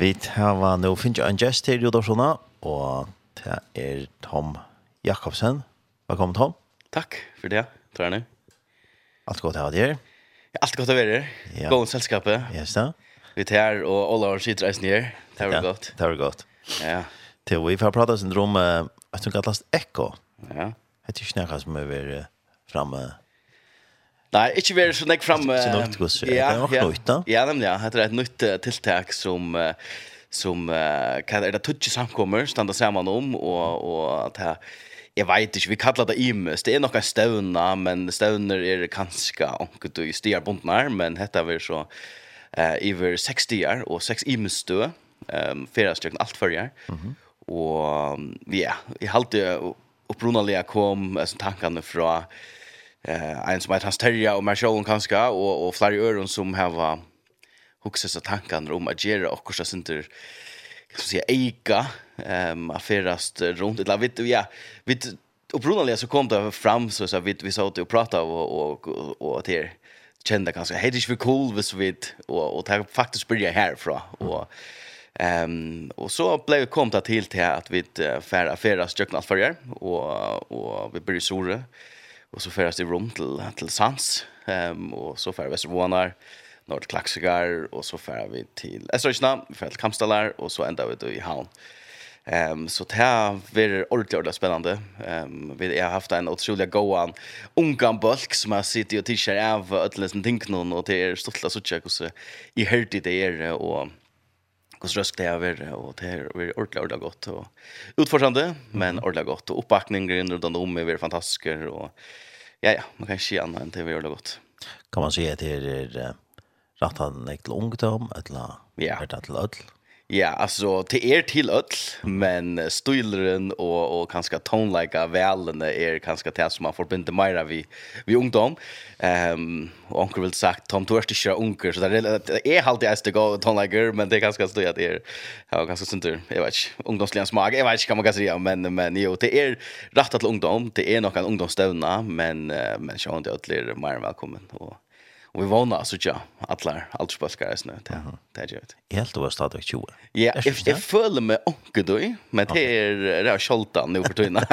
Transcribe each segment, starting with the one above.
Vi har nå finnes en gjest til Jodorsona, og det er Tom Jakobsen. Velkommen, Tom. Takk for det, tror jeg nå. Alt godt å ha deg her. Ja, alt godt å være her. Ja. Gående selskapet. Yes, da. Vi tar og alle år sitter reisen her. Det var ja, godt. Det var godt. Ja. Til vi får prate oss om syndrom, jeg tror ikke det kalles ekko. Ja. Jeg tror ikke det er hva som er framme. Ja Nej, inte vara så näck fram. Ja, ja. Ja, nemlig, ja, heter et nytt tilltag som som kan det touch samkommer standa sammen om och och att jeg, jag vet inte vi kallar det imes. det är några stövna men stövner är kanske onkel du stier bundnar men heter vi så eh över 60 år och sex imus då ehm fyra stycken allt förjar mhm och ja jeg halte alltid upprunaliga kom alltså tankarna från eh en som heter Hans Terja och Marshallen kanskje och og flere öron som har huxat så tankar om att göra och kursa center kan säga eka ehm affärast runt eller vet du ja vet och Bruno så kom det fram så så vi vi sa och prata och och och att det kända ganska hej det är cool vis vi och och det faktiskt börja härifrån och Ehm och så blev kom det till till att vi färra färra stycken allt förr och och vi blir sore och så färdas det rum till till Sans ehm och så färdas Västervånar norr till Klaxegar och så färdar vi till Östersjöna, vi färdar till Kamstallar och så ändar vi då i Havn. Ehm så det här blir ordentligt ordentligt spännande. Ehm vi har haft en otrolig goan ungan bulk som har sitter och tishar av ödlesen tinknon och det är stortla så tjocka så i hörde det är och hur rösk det är och det är vært ordentligt ordentlig godt, og utforskende, men ordentlig godt, og oppbakninger rundt om är vært fantastiske, og ja, ja, man kan se annat än det är ordentligt gott. Kan man si at det er rett og slett til ungdom, eller ja. til ødel? Ja, alltså det är till öll, men stilren och och kanske tonlika välne är kanske det som man förbinder mer vi vi ungdom. Ehm um, och onkel vill sagt Tom du är inte onkel så det är halt det är gå tonliker men det är ganska att det är ja ganska sunt jag vet inte ungdomsliga smak jag vet inte kan man kanske säga men men jo det är rätt att ungdom det är nog en ungdomsstävna men men så inte öll är mer välkommen och Och vi vånar alltså ja, alla allt spelskare det där. Det är ju det. Helt över stadig 20. Ja, jeg det föll med onkel då, men det er det har skälta nu for tøyna.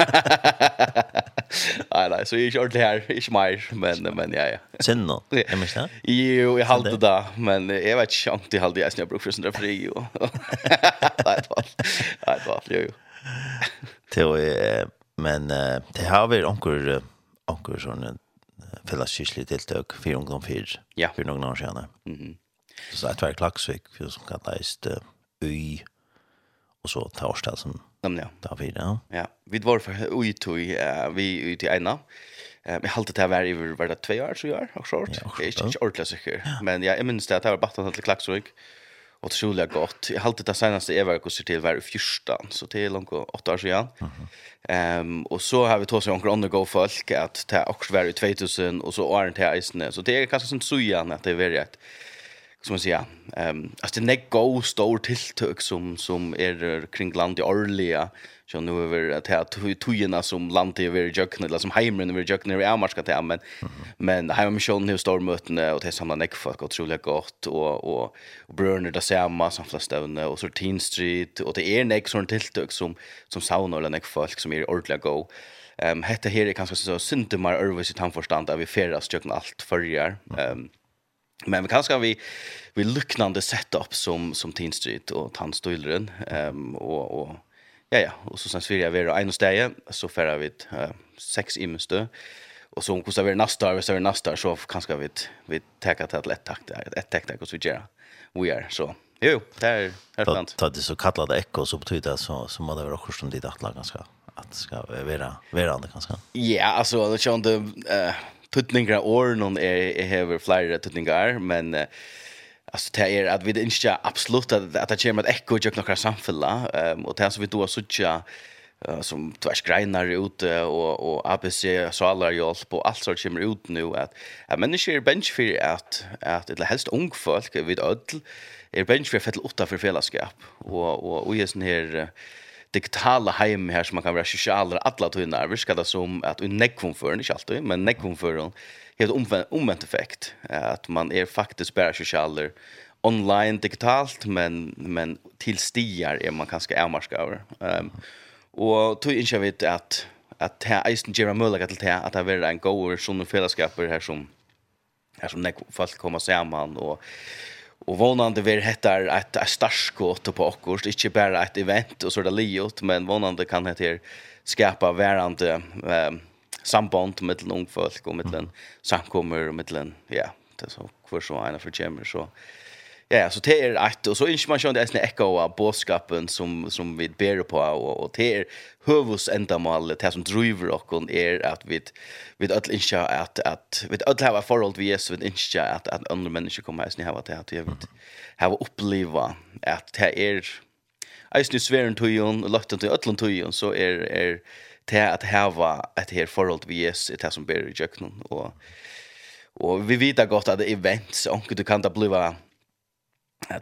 Nei, nei, så är jag det her, ikke smart men men ja ja. Sen då. Är men det? Jo, jeg halte det men jeg vet ikke om det hade jag snö brukar sån där för ju. Nej, då. Nej, då. Jo jo. Till men det har vi onker, onkel sån felleskyrslig tiltøk for ungdom 4 ja. for noen år siden. Mm -hmm. Så det er klagsvik, for som kan leist uh, øy og så ta torsdag som ja, ja. tar fire. Ja. ja, vi var for øy tog uh, vi ut i ena. Uh, jeg halte til å være i hver det tve år, så jeg er, akkurat. Ja, akkurat. Jeg er ikke ikke ordentlig sikker, men ja, jeg minns det at jeg var bare til klagsvik. Ja Och det skulle gott. Jag hade det senaste jag var kurser till var i fyrstan, så det är långt åtta år sedan. Ehm mm um, och så har vi tagit sig omkring andra folk att ta också var i 2000 och så åren till Eisne. Så det är kanske sånt sujan att det är väldigt som man säger ehm alltså det är go stor tilltök som som är kring land i Orlia så nu över att ha tojena som land i över jökna eller som hemmen över jökna i Amarska till men men här har sjön hur stor möten och det samla näck folk otroligt gott och och bröner det samma som flesta stävne och så Teen Street och det är näck sån tilltök som som sauna eller näck folk som är ordliga go ehm um, hetta här är kanske så symptomar över sitt handförstand där vi färdas jökna allt förjar ehm um, Men vi kanske vi vi liknande setup som som Teen Street och Tandstolren ehm um, och och ja ja och så sen svirja vi en och stäje så får vi ett uh, sex imste och så kostar vi nästa år så är nästa så kanske vi vi täcka till ett lätt takt ett takt och så gör vi are, så. Jo där är sant Da det så kallade ekko så betyder det så som hade varit kursen dit att laga ganska att ska vara vara det kanske ja alltså det kände eh tutningar år någon är har flera tutningar men uh, alltså det är att vi inte absolut att att det kommer att echo jag några samfälla um, och det är så vi då så tjå som tvärs grenar ut och och ABC salar hjälp och allt som kommer ut nu att att människor är bench för att att det helst ung folk vid öll är bench för att åtta för fällskap och och och är sån här uh, digitala heim her som man kan være sosialer alla tøyna virka det som at un nekvom for, ikke alltid, men nekvum føren helt omvendt effekt at man er faktisk bare sosialer online digitalt men men til stigar er man kanskje är over. Ehm um, og tøy ikkje att at at är eisen gera mølga til att at det er en goer sunn fellesskapar her som her som folk kommer saman og Och vånande vi hettar ett, ett starskåt på oss, inte bara ett event och det liot, men vånande kan heter skapa varande eh, samband med ungfolk och med mm. samkommer och med ja, det er så kvar som for förtjämmer så. Ja, så det är att och så information man är en ekko av boskapen som som vi ber på. Och och det är huvus ändamål det som driver och är att vi vi att inte att att vi öll har förhåll vi Jesus. Vi inte att att andra människor kommer att ni har att att jag vet har uppleva att det är Eisen i sveren tøyen, og løtten til øtlen tøyen, så er, er det at hava et her forhold vi Jesus, det som ber i kjøkkenen, Og, og vi vet godt at det er vent, så du kan da bliva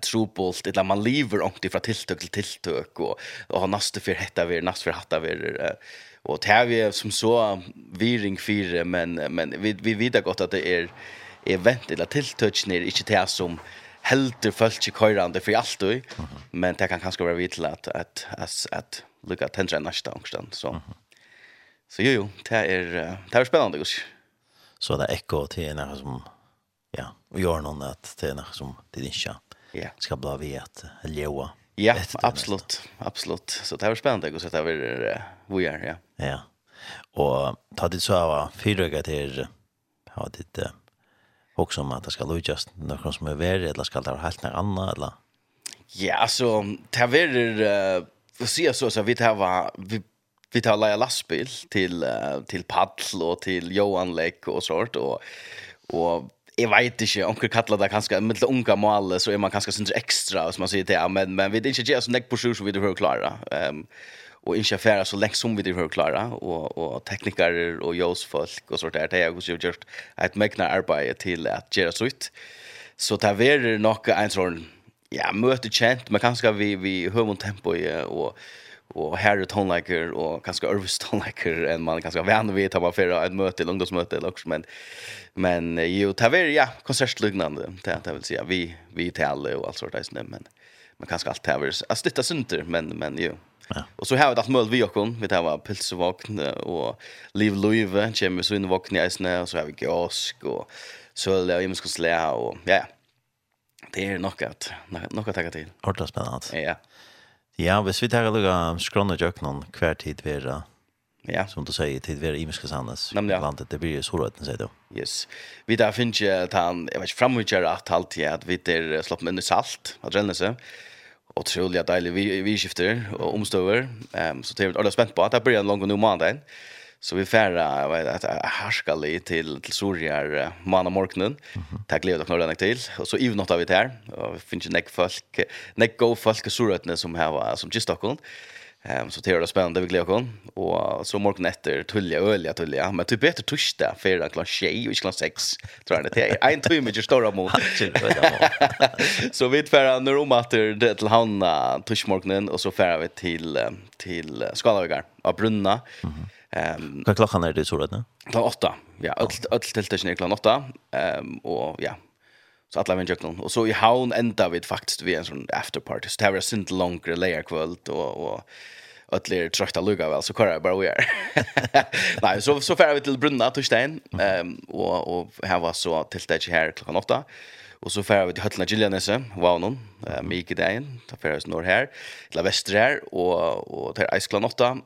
trobult eller man lever ångt ifrån tilltök till tilltök och och har nästa för hetta vi nästa för hatta vi och det vi som så viring för men men vi vi vet gott att det är är vänt eller tilltök ner inte det som helter fullt i körande för allt då men det kan kanske vara vitt att att att att lucka tända nästa ångstan så så jo jo det är det är spännande gus så det är ekko till en som ja och gör någon att till när som det inte ja. ska bli vi att leva. Ja, absolut. Absolut. Så det här var spännande att se det här vi gör, ja. Ja. Och ta det så här fyra till ha det också om att det ska lutas någon som är värre eller ska det vara helt något annat eller? Ja, alltså det här är uh, se så så vi det va, vi vi tar Laila lastbil till till paddel och till Johan Lek och sånt och och jag vet inte onkel kallar det kanske med unga mål så är man kanske syns extra som man säger det men men vi det inte ger så näck på så vi det hör klara ehm um, och inte affärer så länge som vi det hör klara och och tekniker och jos folk och sånt där det är ju just att mäkna arbete till att göra så ut så där är det nog en sån ja möte känt men kanske vi vi hör tempo och och här är tonliker och ganska örvis tonliker en man ganska vän vid att man för ett möte et ungdomsmöte eller också men men ju taver ja konsertlugnande, det det vill säga vi vi alle och allt sånt, snä men men kanske allt taver att stitta synter men men ju Ja. Och så har vi haft möl vi också, vi tar var pilsvakn och liv löve, kemi så in vakna i snö och så har vi gask och så jag måste slä och ja. Det är nog att nog att ta till. Hårt spännande. Ja. Ja, hvis vi tar lukka skrona jøknon hver tid vera, ja. som du sier, tid vera imiske sannes, Nemlig, ja. landet, det blir sorøyten, sier du. Yes. Vi der finnes ikke at han, jeg vet ikke, framhutgjør at alltid at vi der slått med salt, at rennelse, og trolig at deilig vi, vi skifter og omstøver, um, så det er vi ordentlig spent på at det blir en lang og ny mandag, Så vi färra vet att härska lite till till sorgar och morgonen. Tack leva och några till och så even något av det här. Och finns ju näck folk näck go folk sorgatne som här var som just Stockholm. Ehm så det är spännande vi glädjer och så morgon efter tulja ölja tulja men typ bättre torsdag för att klockan 6 och klockan 6 tror jag det är en timme just stora mot. Så vi färra när om att det till Hanna torsmorgonen och så färra vi till till Skalavägar av Brunna. Mm -hmm Ehm um, klockan är det så rätt? Klockan 8. Ja, öll öll till det är klockan 8. Ehm och ja. Så alla vem jöknon och så i havn ända vid faktiskt vi en sån after party. Så det var sent längre layer kväll och och öll är trötta lugga väl så kör bara vi är. Nej, så så färd vi till Brunna Torstein ehm och och här var så till det här klockan 8. Och så färd vi till Höllna Gillianese, wow någon, eh, Mikael Dagen, tar färdas norr här, till väster här och och till Iceland 8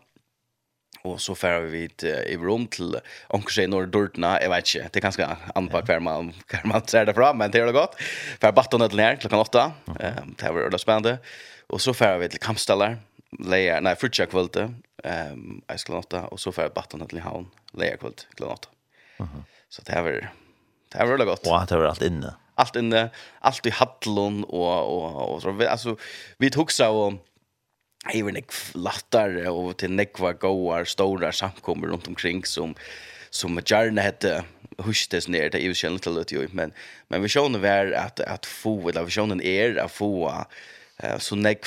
Och så färrar vi vid i rum till onkel sig norr Dortna, jag vet inte. Det kanske anpar kvar man kan man ser det fram men det är gott. För batten till ner klockan 8. Ehm det var det spännande. Och så färrar vi till Kampstallar, lejer nej frutja kvällte ehm jag ska åtta och så färrar batten till Havn, lejer kvällt klockan 8. Mhm. Så det var det var det gott. Och det var allt inne. Allt inne, allt i Hallon och och och så alltså vi tog så och är nek lattare och till nekva goar stora samkommer runt omkring som som gärna hette hustes ner. Det EU-källan till det ju men men visionen var att att få eller visionen är att få uh, så nekv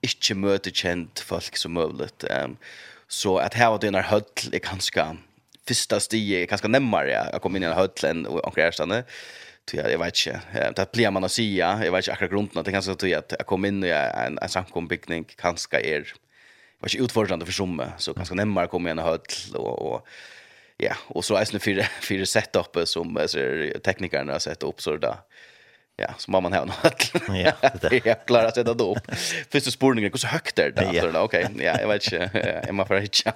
inte möter känt folk som möjligt um, så att här var det en höll är ganska första stige ganska närmare jag kom in i en höll än och ankrarstanne Ja, jag vet inte. Det blir man att säga. Jag vet inte akkurat grunden. Det kanske jag att jag kom in i en, en samkombyggning kanske är var inte utfordrande för som Så kanske närmare kom igen och höll och, och ja, och så är det fyra fyra setup som så teknikerna har sett upp så där. Ja, så man har något. Ja, det är klart att det då upp. Första spårningen går så högt där där. Ja. Okej, ja, jag vet inte. Är må för hitcha.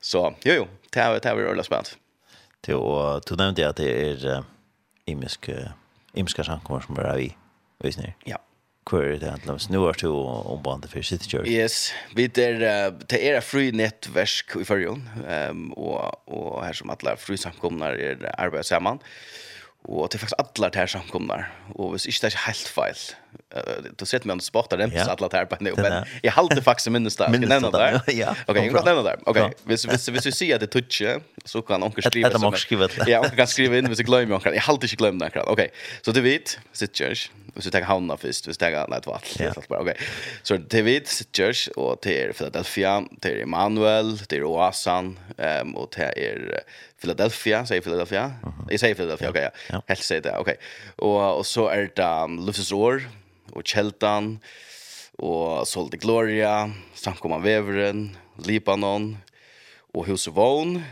Så, jo jo, det här det här är spännande till och du nämnde att det är imiska imiska samkommer som är vi visst ni? Ja. Query det handlar nu snurr till om band för city church yes vi där det är free nettverk i förjon ehm och och här som alle free samkomnar är arbetar samman Og det er faktisk alle der samkomnar. Og hvis ikke det er helt feil, uh, du ser meg om du spotter den, så alle der på nu, men jeg halte faktisk minnes det. Minnes det, ja. Ok, jeg kan nevne det. Ok, hvis, hvis, hvis vi sier at det er tutsi, så kan onker skrive. Etter mange skrive det. Ja, onker kan skrive inn hvis jeg glemmer onker. Jeg halte ikke glemmer onker. Ok, så du vet, sitt kjørs, hvis du tenker havna først, hvis du tenker, nei, det var alt. Ja. Ok, så du vet, sitt kjørs, og det er Philadelphia, det er Emanuel, det er Oasan, um, og det er... Uh, Philadelphia, säger Philadelphia. Uh -huh. Jag säger Philadelphia, okej. Okay, ja. Helt säger det, okej. Okay. Och, och så är det um, Luftens år och Kjeltan och Sol de Gloria, Samkomman Väveren, Libanon och Hus Vån.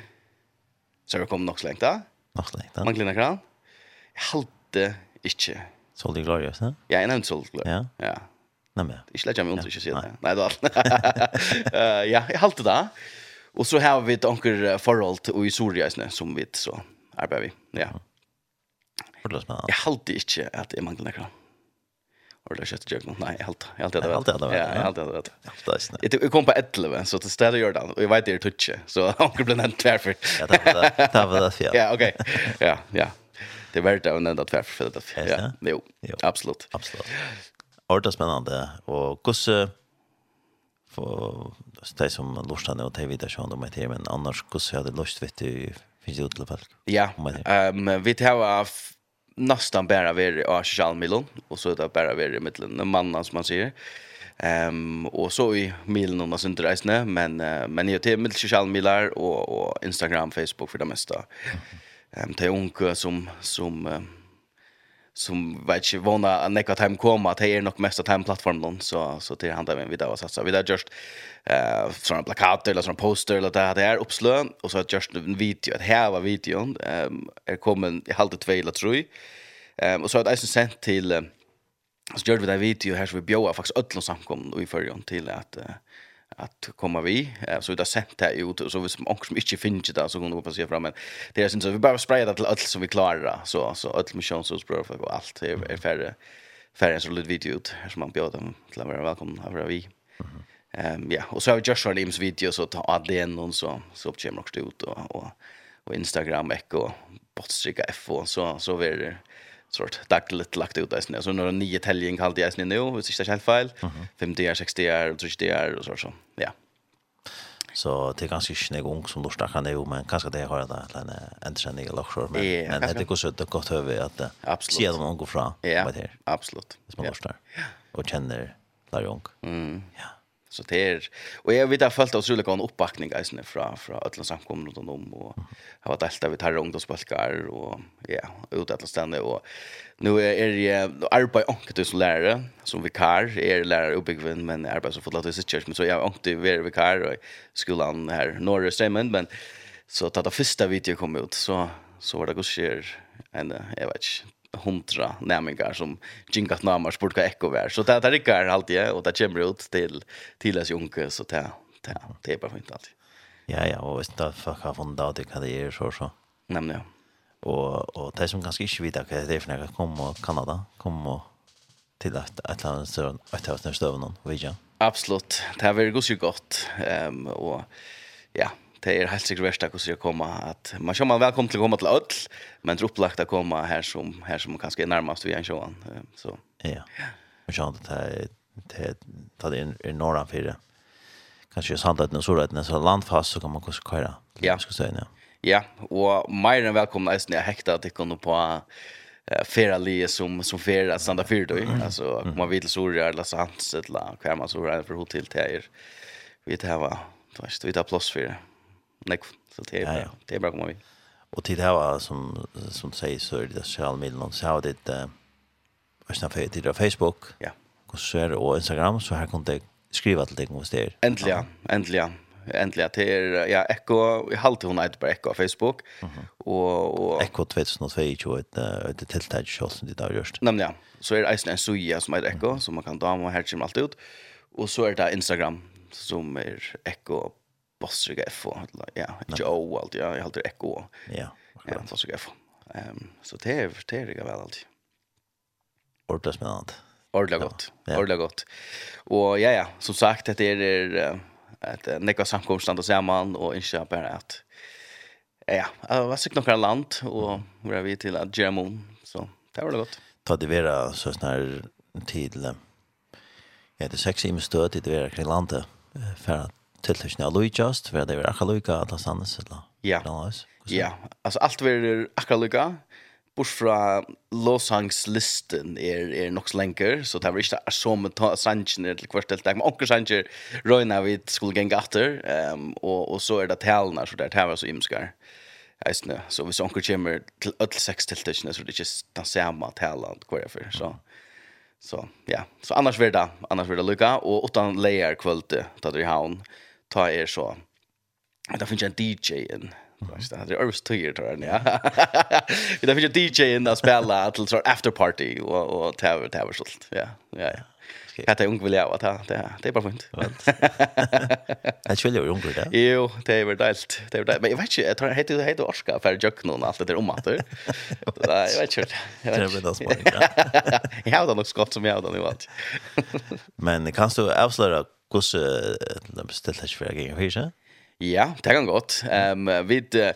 Så det kommer nog så länge där. Nog så länge där. Man glömmer kran. Jag halte inte. Sol de Gloria, så? Ja, jag nämnde Sol de Gloria. Ja. ja. Nej men. Jag släcker mig inte att säga det. Nej då. Eh ja, jag halte det. Och så har vi ett anker förhåll till i Soria isne som vi så är vi. Ja. Förlåt mig. Jag halt inte att det manglar några. Ordlas jag jag nog nej helt helt det vet. Helt det vet. Ja, helt det vet. Helt det. Det kom på 11 så det ställer gör det och jag vet det touche så anker blir den tvärför. Ja, det var det. Ja. Ja, okej. Ja, ja. Det var det och den tvärför för det. Ja. Jo. Absolut. Absolut. Ordlas spännande och kusse för det som lustar nu och det vidare sjön de heter men annars kus hade lust vet du finns det folk? Ja. um, vi tar nästan bara vi i Arsenal Milan och så där bara vi i mitten mannen som man säger. Ehm um, och så i Milan och sånt där men uh, men jag till mitt social millar och och Instagram, Facebook för det mesta. Ehm um, till unga som som uh, som vet inte vana att neka time komma att det är nog mest att time plattformen så så det han där vi där satsa vi där just eh såna plakater eller såna poster eller det här uppslö och så just en video att här var videon ehm är kommen i halvt två eller tre ehm och så att jag sent till så gjorde vi där video här så vi bjöd faktiskt öllon samkom och i förrjon till att att komma vi så det sent det ut och så vi som också inte finns det så går det passa fram men det är syns vi bara sprayar det till allt som vi klarar så så allt med chans så språk och allt är är färre färre så lite video ut som man bjöd dem till att vara välkomna för vi ehm ja och så har vi Joshua Lims video så ta ad den och så så kommer också ut och och, och Instagram Echo botstrika F och så så vidare sort dagligt lagt ut där så några nio täljing kallt jag nu nu så är det helt fel 50 är 60 är 30 är och så så. Ja. Så det är ganska snägg ung som då stackar nu men kanske det har det en entränning i så men men det går så det gott över att absolut. se dem gå fram vad det? absolut. Det är man måste och känner där ung. Mm. Ja. Så det är och jag vet jeg har følt av utrolig god oppbakning eisene från fra alle samkomne rundt om, og jeg har varit alt av tarre ungdomsbalkar, och ja, ut alle och nu är er jeg arbeid onkel som lärare som vikar, är er lærer men jeg så fått låta sig church men så jag onkel ånket ved vikar, och skolan här norra Strømmen, men så att det första video kom ut, så, så var det gudskjer, en, jag vet inte hundra nämningar som jinkat namar spurt vad ekko är. Så det där är alltid och det kommer ut till till as junke så det det det är bara fint alltid. Ja ja, och visst då fuck har von då det kan det är så så. Nämligen. Och och det som ganska inte vet att det är för när kom och Kanada kom och till att att han så att ta snöstöven och vidare. Absolut. Det här var ju gott. Ehm och ja, det är helt säkert värsta hur jag komma att man kör man välkommen till att komma till öll men det är upplagt att komma här som här som kanske är närmast vid en showan så ja. Man kör att det det er, det er norra för det kanske sandheten at sårätten så landfast så kan man kanskje köra ja. Ska säga ja. Ja och mer än välkomna jeg hekta at att kunne på fera lie som som fera standa fyrt då alltså mm. man vill så eller så eller kan man så för hotell till er vi det här var vet, vi tar plats för det nekv. Så det är. Ja, ja. Det är bra att komma vid. Och till det här som, som säger så är det sociala medier. Så har det uh, Østna til Facebook, ja. och så är det och Instagram, så här kan det skriva till dig om det är äntligen äntligen äntligen till er, ja, echo jeg halte hon ett på echo på Facebook. Mm -hmm. og, og, Ekko 2022, ett ett tilltag selv som det där just Nemlig, ja. Så är det eisen en suja som eit echo mm -hmm. som man kan ta och her kommer allt ut. och så är det Instagram, som är echo Boston GF ja, inte O allt jag håller det Echo. Ja. Ja, Boston F. Ehm så det är det är väl allt. Ordentligt spännande. Ordla gott. Ja. Ordla gott. Och ja ja, som sagt det är ett nekva samkomstland och samman och inte bara att ja, jag var sikt några land och var vi till att Germon så det var gott. Ta det vara så snar till Ja, det sex i stöd det vara kring landet för att till tills när Louis just för det är akkurat lika att han eller. Ja. Ja, alltså allt är akkurat lika. Bort fra låsangslisten er, er nok så lenger, så det var ikke så med sanger til hvert deltak, men onker sanger røyna vi skulle gjenge atter, um, og, og så er det talene, så det er talene så imskar. Eisne. Så hvis onker kommer til ødel seks tiltakene, så er det ikke den samme talene hver jeg for. Så, så ja, så annars vil det, annars vil det lykka, og åttan leier kvølte, tatt i havn ta er så. Da finnes jeg en DJ inn. Det hade Örvs tøyer, tror jag. Ja. Vi där fick DJ in där spela till sort after party och och tävla tävla så. Ja. Ja. ja. Jag tänkte ung vill jag att det det är bara fint. Jag skulle ju ung det. Jo, det är väl delt. Det är väl men jag vet inte jag tror heter det heter Oscar för jag någon allt det där om att. Jag vet inte. Det är väl det smart. Jag har nog skott som jag har nu vad. Men kan du avslöja Hvordan uh, bestilte för flere ganger, ikke? Ja, det kan godt. Ehm um, vid uh,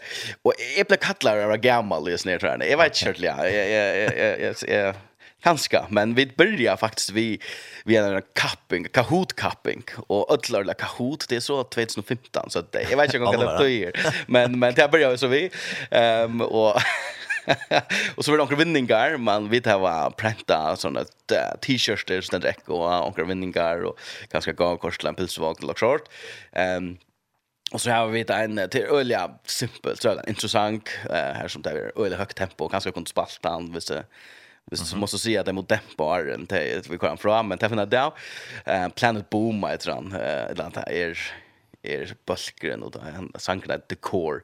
och jeg ble kallad av gammal i snedtrarna. Jeg vet inte själv. ja. Jeg jeg Kanske, men vi börjar faktiskt vi vi har en kapping, Kahoot kapping och öllarla Kahoot det är så 2015 så det, jag vet inte om det är men men det börjar så vi ehm um, och och så var det några vinningar, man vet här var pränta såna t-shirts såna dräck och några vinningar och ganska gav korslan pilsvagn eller short. Ehm Och så har vi ett en till öliga simpelt så intressant eh här som det är öliga högt tempo ganska kunde spalta han visst Hvis du måste säga att det är mot dämparen till vi kommer fram, men det där eh Planet Boom heter han, eller annet är är bulkren och han sank där the core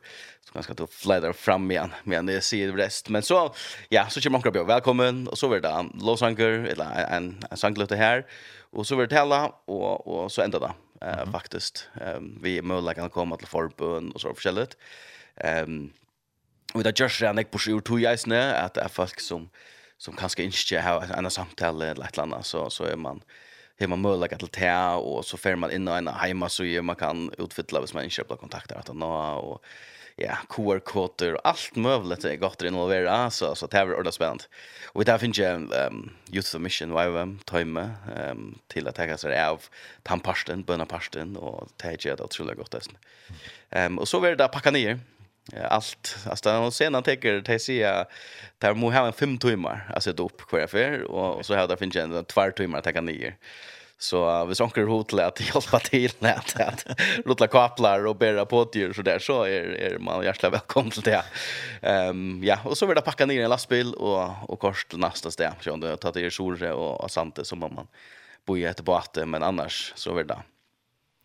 så ganska då fläder fram igen men det ser det rest. Men så ja så kommer man kropp välkommen och så vidare det Los Angeles eller en en sanklot här och så vidare hela och och så ända det, eh mm -hmm. faktiskt ehm vi är möjliga kan komma till förbön och så förskället ehm och det just ran jag pushar ut ju isne att folk som som kanske inte har en samtal eller ett eller annat så så är man hur man möjlighet till ta och så får man in en hemma så ju man kan utfylla hvis man köper kontakter att nå och ja, QR koder och allt möjligt är gott att involverar så så det är ordentligt spännande. Och där finns ju um, Youth for Mission YWM time um, till att ta sig av tamparsten, bönaparsten och det är ju det otroligt gott det. Ehm um, och så blir det där packa ner allt alltså och sen han tänker det sig där må ha en fem timmar alltså då upp kvar för och så har det finns en två timmar att ta ner så vi sånkar hot att hjälpa till med att låta kaplar och bära på djur så där så är är man hjärtligt välkommen till det. Ehm ja och så vill det packa ner en lastbil och och kors till nästa ställe så om det tar till Sorge och Asante så må man bo i ett båt men annars så vill det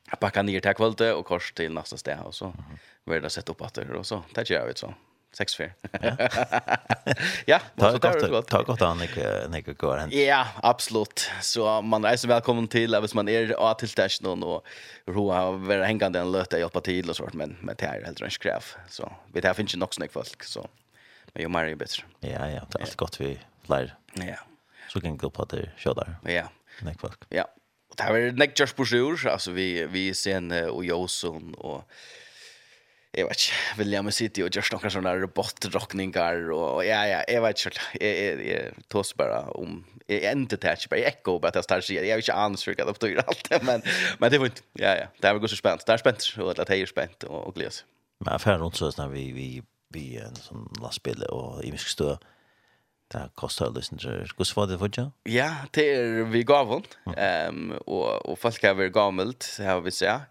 jag packar ner til kvällte och kors till nästa sted, och så mm det sett upp åter og så det gör vi så. 6-4. ja, ta gott ta gott an ikke, ikke går hen. Ja, absolut. Så man är så välkommen till hvis man är av till station och roa vara hängande en löta hjälpa till och sånt men men det är helt rätt kräv. Så vi tar finns ju nog snack folk så men ju mer ju bättre. Ja, ja, det är allt gott vi lär. Ja. Så kan gå på det så där. Ja. Nek folk. Ja, det har vært just på sjur, altså vi, vi sen og Jåsson og jeg vet ikke, William City og just noen sånne robotrockningar og ja, ja, jeg vet ikke, jeg, jeg, jeg tås bare om, jeg endte det ikke, bare jeg ekko bare til jeg starter, jeg er ikke annet hva det betyr alt, men, men det er inte, ja, ja, det er vel så spent, det er spent, og det er spent og, og glede. Men affæren rundt så när vi, vi, vi, en sånn lastbil og imisk støv, Det kostar lysen til. Hvordan var det for? Ja, det är vi gav hon. Um, och och folk har gamelt, så har vi sett.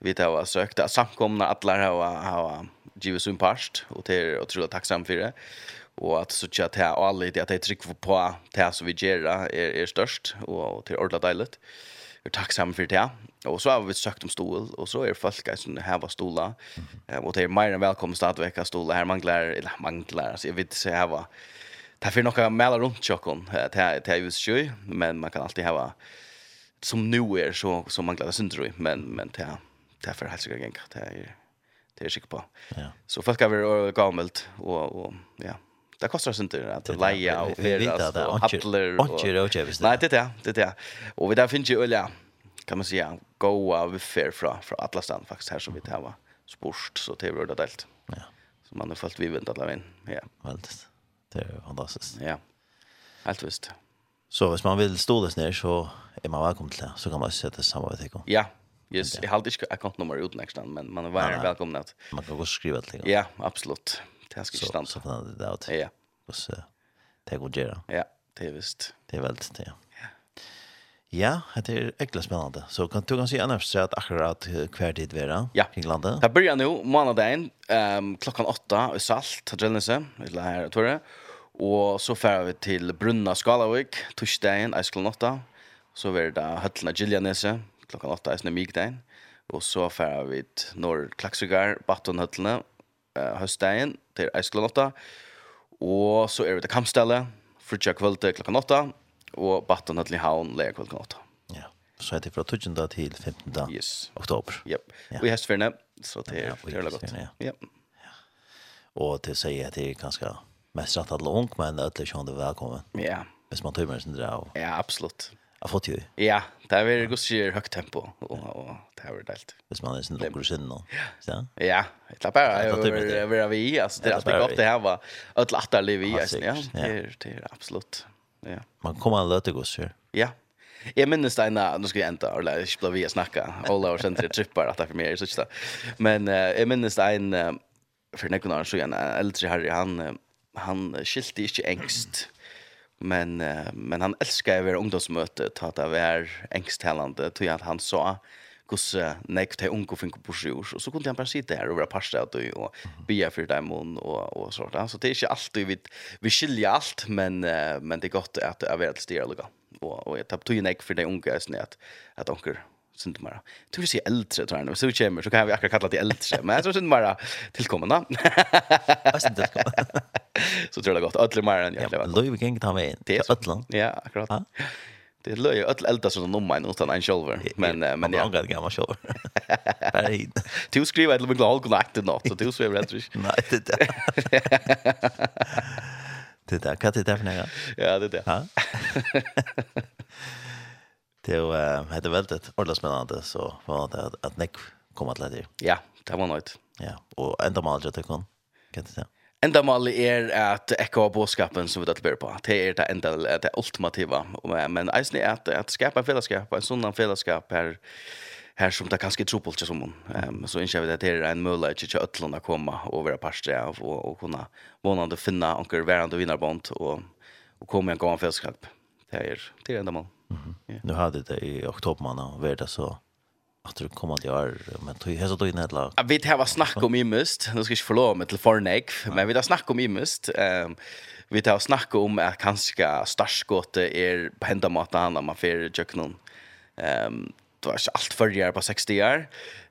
Vi har søkt at samkomna alla har, har givet sin parst, och det är otroligt tacksam för det. Och att så ikke jag alla det att jag trycker på det som vi gör är är störst och till ordla deilig. Jeg är tacksam för det. Och så har vi sökt om stol, och så är folk som här var stola. Mm det är mer än välkomna stadigvæk av stola. här manglar eller manglar altså jag vet så här var Det är för några mälar runt chocken till till just sjö men man kan alltid ha som nu är så som man glada syndrom men men till till för hälsa gänga till är det är sig på. Ja. Så folk har varit gammalt och och ja. Det kostar oss inte att leja och färdas och appler. Nej, det är det. Det är det. Och vi där finns ju olja kan man säga goa vi fair från från alla stan faktiskt här som vi tar va. Sporst så det blir det delt. Ja. Så man har fått vi väntat alla in. Ja. Väldigt. Det är fantastiskt. Ja. Helt visst. Så hvis man vill stå där ner så är man välkommen till det. Så kan man sätta samarbete igång. Ja. Yes, jag har inte accountnummer ut nästa men man är varmt välkommen att. Man kan gå skriva till det. Ja, absolut. Det ska stanna. Så får det där ut. Ja. Och så det går göra. Ja, det är visst. Det är väldigt det. Ja. Ja, det är äckligt spännande. Så kan du kan se annars så att akkurat kvar tid vara ja. kring landet. Det börjar nu månaden ehm um, klockan 8 i Salt, Trellense, eller här tror jag. Och så færer vi till Brunna Skalavik, torsdagen, eisklokken 8. Så var det Høtlena Giljanese, klockan 8, eisklokken migdagen. Och så færer vi till Norr Klaksvigar, Baton Høtlena, till til eisklokken 8. Og så är det til Kampstallet, frutja kvölde klockan 8. och Baton Høtlena Havn, leia klokken 8. Ja, så er det fra 12. till 15. Yes. oktober. Yep. Ja. Og i så det är ja, det er godt. Ja. ja. Og til å si det är ganska mest stratt alla ung men att det kände välkommen. Ja. Hvis man tömmer sin dra. Ja, absolut. har fått ju. Ja, det är väldigt gott högt tempo och och det här är delt. Hvis man är sin lugn sin då. Ja. Ja, det är bara jag vill vi alltså det att upp det här var att lätta liv i alltså ja. Det är det är absolut. Ja. Man kommer att låta gå så. Ja. Jag minns det när nu ska jag ända eller jag skulle vi snacka alla år sen till trippar att det för mig så Men jag minns det en för några år sedan äldre herre han uh, han skilte ikke engst, men, uh, men han elsket å være ungdomsmøte, ta det var engsthelende, tog at han sa hvordan nekt til unge finner på sjur, og så kunne han bare sitte her og være parste av det, og bia for dem og, og, og sånt. Så det er ikke alltid, vi, vi skiljer alt, men, uh, men det er godt at det er veldig styrer, og, og jeg tar tog nek for de unge, at, at unge synd bara. Du vill se äldre tror jag. Så kommer så kan vi akkurat kalla det äldre. Men jag tror synd bara tillkommande. Fast inte Så tror jag gott. Ödle mer än jag lever. Löv kan ta med. Det är Ödland. Ja, akkurat. Det är löj ödle äldre som de mig utan en shoulder. Men men jag har gamla shoulder. Bara hit. Du skriver ett litet hål kontakt nåt så du skriver rätt. Nej, det där. Det där kan det där för Ja, det där. Ja. Det var hade väldigt ordentligt spännande så var det att, att Nick kom att lägga. Ja, det var något. Ja, och ända mal jag tycker kan det säga. Ända mal är att av bådskapen som vi tar tilbake på. Det är det enda det ultimativa men alltså är at, att skapa en fellesskap, en sånn fällskap här här som det kanske tror på inte som hon. Ehm så innskjer vi det är en möjlighet att ötlanda komma och vara pastre av och, och kunna vånande finna værende värande vinnarbond och och komma en gång fällskap. Det er, det enda mal. Nu hade det i oktober man och vart så att det kommer att göra men tog hesa då inne lag. Jag vet här var snack om imust. Nu ska jag förlora med till men vi har snack om imust. Ehm um, vi har snack om att kanske starskott är på hända mat man för jöknon. Ehm um, det var ikke alt førre på 60 år.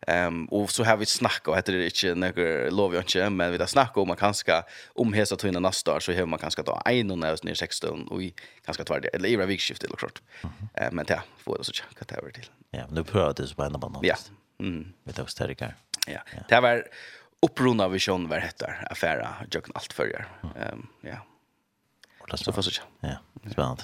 Um, og så har vi snakket, og heter det ikke noe lov jeg ikke, men vi har snakket om man kanskje om omhese tøyne neste år, så har man kanskje da ta en og nødvendig ned 60 og vi kan skal eller i hver vikskiftet, eller klart. Uh, men ja, får det så ikke, hva det er til. Ja, men du prøver det så på en annen måte. Ja. Mm. Vi tar oss. Ja, det var opprona visjon var hettar affära jag kan allt förr. Ehm um, ja. Så fast så. Ja, spännande.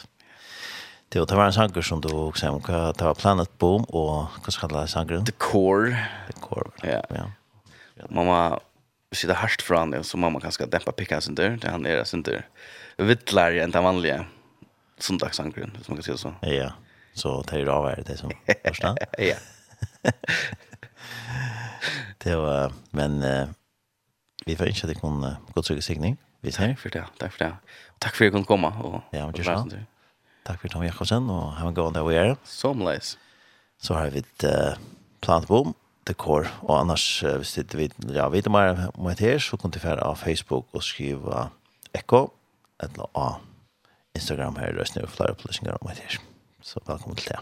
Det var en sanger som du också om. Det var Planet Boom och vad ska det sangren? The Core. The Core. Ja. ja. Mamma sitter hardt från det så mamma kanske dämpa pickan sen där. Det han är sen där. Vittlar än den vanliga söndagssangren, som man kan säga så. Ja. Så det är ju av det som första. ja. det var men vi får inte att det kunde god sig signing. Vi säger Tack för det. Tack för det. Tack för att jag kunde komma och Ja, men det är Tack för Tom Jakobsen och ha en god dag och er. Somlighs. Så har vi ett uh, plantbom, dekor og annars uh, hvis inte vet, ja, vet du mer om det her, så kan du fære av Facebook og skrive Eko eller av Instagram här röst nu flere opplysninger om det her. Så velkommen til det.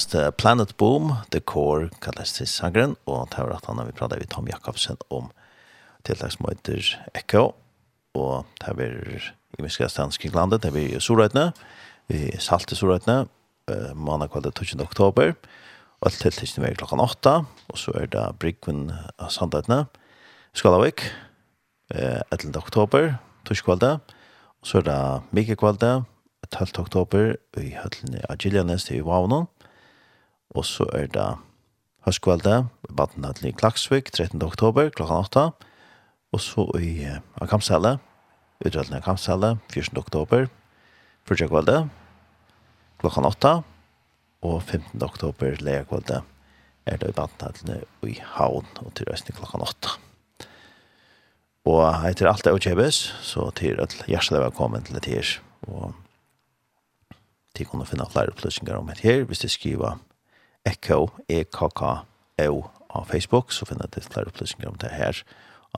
kallast Planet Boom, The Core kallast til sangren, og det var at han har vi pratet med Tom Jakobsen om tiltaksmøyter Echo, og det var i Miskastan Skriglandet, det var i Sorøytene, vi salte Sorøytene, uh, mandag kvalitet 12. oktober, og alt tiltakene var klokken 8, og så er det Brygven av Sandøytene, Skalavik, uh, 11. oktober, torsdag og så er det Mikke 12. oktober i høllene av Gillianes til Vavnon. Og så er det høstkveldet, baden til Klaksvik, 13. oktober, klokka 8. Og så i uh, Akamselle, utrettelsen av Akamselle, 14. oktober, fyrtjekveldet, klokka 8. Og 15. oktober, leierkveldet, er det i baden til i Havn, og til røsten klokka 8. Og jeg det er Ojeves, så til at hjertelig velkommen til det her. Og til å kunne finne flere opplysninger om det her, hvis du skriver Echo, E-K-K-O av Facebook, så finner det flere opplysninger om det her.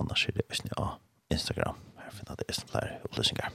Annars er det også på Instagram. Her finner det flere opplysninger.